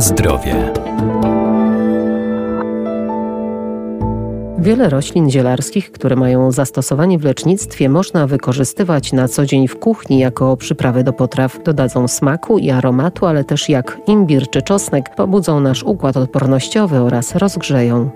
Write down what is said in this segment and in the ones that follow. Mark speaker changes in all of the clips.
Speaker 1: Zdrowie.
Speaker 2: Wiele roślin zielarskich, które mają zastosowanie w lecznictwie, można wykorzystywać na co dzień w kuchni jako przyprawy do potraw. Dodadzą smaku i aromatu, ale też jak imbir czy czosnek pobudzą nasz układ odpornościowy oraz rozgrzeją.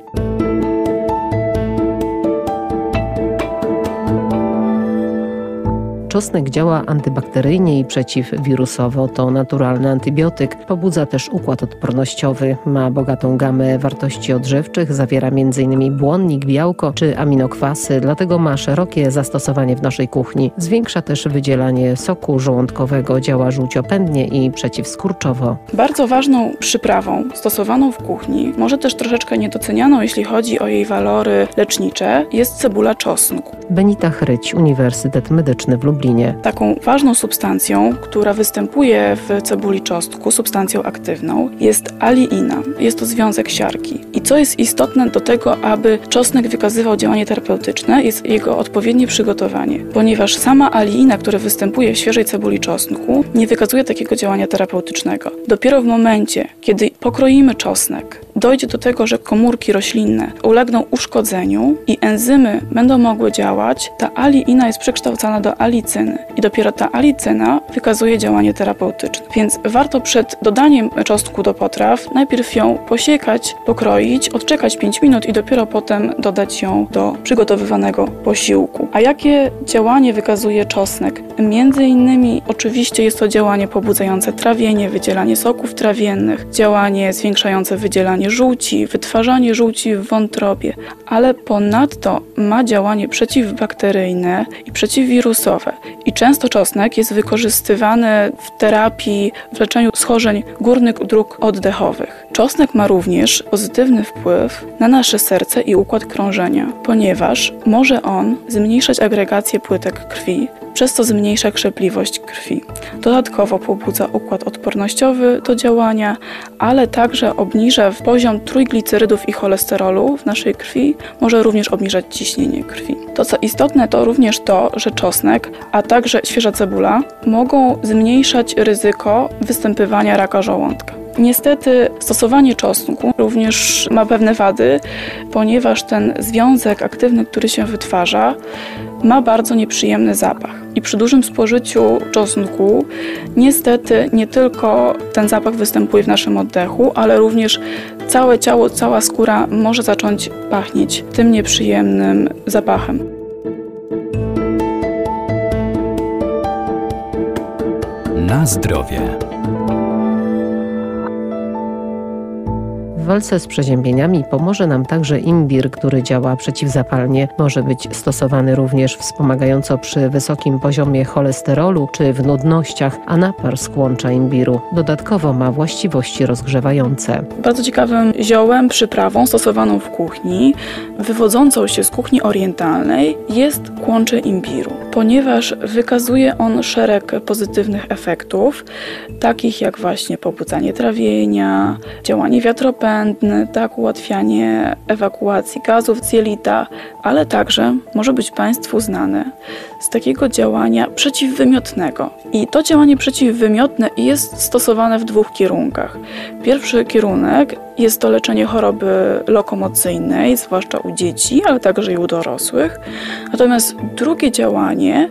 Speaker 2: Czosnek działa antybakteryjnie i przeciwwirusowo. To naturalny antybiotyk. Pobudza też układ odpornościowy. Ma bogatą gamę wartości odżywczych. Zawiera m.in. błonnik, białko czy aminokwasy, dlatego ma szerokie zastosowanie w naszej kuchni. Zwiększa też wydzielanie soku żołądkowego, działa żółciopędnie i przeciwskurczowo.
Speaker 3: Bardzo ważną przyprawą stosowaną w kuchni, może też troszeczkę niedocenianą, jeśli chodzi o jej walory lecznicze, jest cebula czosnku.
Speaker 2: Benita Chryć, Uniwersytet Medyczny w Lublinie.
Speaker 3: Taką ważną substancją, która występuje w cebuli czosnku, substancją aktywną, jest aliina. Jest to związek siarki. Co jest istotne do tego, aby czosnek wykazywał działanie terapeutyczne, jest jego odpowiednie przygotowanie, ponieważ sama aliina, która występuje w świeżej cebuli czosnku, nie wykazuje takiego działania terapeutycznego. Dopiero w momencie, kiedy pokroimy czosnek, dojdzie do tego, że komórki roślinne ulegną uszkodzeniu i enzymy będą mogły działać, ta aliina jest przekształcana do alicyny i dopiero ta alicyna wykazuje działanie terapeutyczne. Więc warto przed dodaniem czosnku do potraw najpierw ją posiekać, pokroić, odczekać 5 minut i dopiero potem dodać ją do przygotowywanego posiłku. A jakie działanie wykazuje czosnek? Między innymi oczywiście jest to działanie pobudzające trawienie, wydzielanie soków trawiennych, działanie zwiększające wydzielanie żółci, wytwarzanie żółci w wątrobie, ale ponadto ma działanie przeciwbakteryjne i przeciwwirusowe. I często czosnek jest wykorzystywany w terapii, w leczeniu schorzeń górnych dróg oddechowych. Czosnek ma również pozytywny wpływ na nasze serce i układ krążenia, ponieważ może on zmniejszać agregację płytek krwi, przez co zmniejsza krzepliwość krwi. Dodatkowo pobudza układ odpornościowy do działania, ale także obniża poziom trójglicerydów i cholesterolu w naszej krwi, może również obniżać ciśnienie krwi. To co istotne to również to, że czosnek, a także świeża cebula mogą zmniejszać ryzyko występywania raka żołądka. Niestety stosowanie czosnku również ma pewne wady, ponieważ ten związek aktywny, który się wytwarza, ma bardzo nieprzyjemny zapach. I przy dużym spożyciu czosnku niestety nie tylko ten zapach występuje w naszym oddechu, ale również całe ciało, cała skóra może zacząć pachnieć tym nieprzyjemnym zapachem.
Speaker 1: Na zdrowie.
Speaker 2: W walce z przeziębieniami pomoże nam także imbir, który działa przeciwzapalnie. Może być stosowany również wspomagająco przy wysokim poziomie cholesterolu czy w nudnościach, a napar z kłącza imbiru dodatkowo ma właściwości rozgrzewające.
Speaker 3: Bardzo ciekawym ziołem, przyprawą stosowaną w kuchni, wywodzącą się z kuchni orientalnej, jest kłącze imbiru, ponieważ wykazuje on szereg pozytywnych efektów, takich jak właśnie pobudzanie trawienia, działanie wiatropędne, tak, ułatwianie ewakuacji gazów z jelita, ale także może być Państwu znane z takiego działania przeciwwymiotnego. I to działanie przeciwwymiotne jest stosowane w dwóch kierunkach. Pierwszy kierunek jest to leczenie choroby lokomocyjnej, zwłaszcza u dzieci, ale także i u dorosłych. Natomiast drugie działanie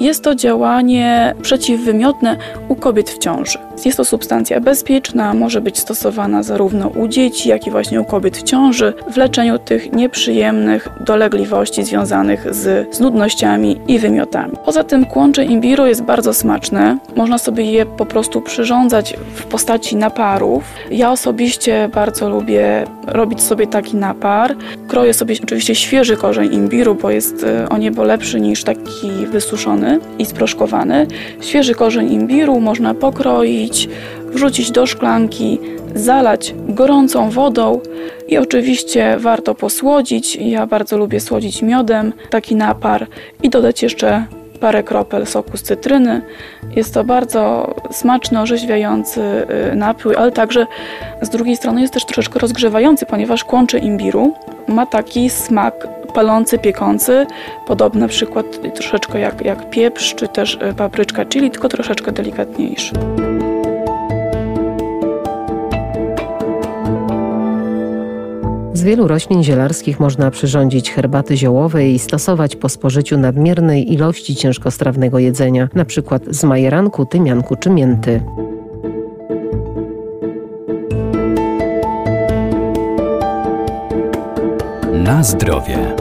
Speaker 3: jest to działanie przeciwwymiotne u kobiet w ciąży. Jest to substancja bezpieczna, może być stosowana zarówno u dzieci, jak i właśnie u kobiet w ciąży w leczeniu tych nieprzyjemnych dolegliwości związanych z, z nudnościami i wymiotami. Poza tym kłącze imbiru jest bardzo smaczne. Można sobie je po prostu przyrządzać w postaci naparów. Ja osobiście bardzo lubię robić sobie taki napar. Kroję sobie oczywiście świeży korzeń imbiru, bo jest e, o niebo lepszy niż taki wysuszony i sproszkowany. Świeży korzeń imbiru można pokroić, wrzucić do szklanki, zalać gorącą wodą i oczywiście warto posłodzić. Ja bardzo lubię słodzić miodem taki napar i dodać jeszcze parę kropel soku z cytryny. Jest to bardzo smaczny, orzeźwiający y, napój, ale także z drugiej strony jest też troszeczkę rozgrzewający, ponieważ kłącze imbiru ma taki smak palący, piekący, podobny na przykład troszeczkę jak, jak pieprz, czy też y, papryczka chili, tylko troszeczkę delikatniejszy.
Speaker 2: Z wielu roślin zielarskich można przyrządzić herbaty ziołowe i stosować po spożyciu nadmiernej ilości ciężkostrawnego jedzenia, np. z majeranku, tymianku czy mięty.
Speaker 1: Na zdrowie.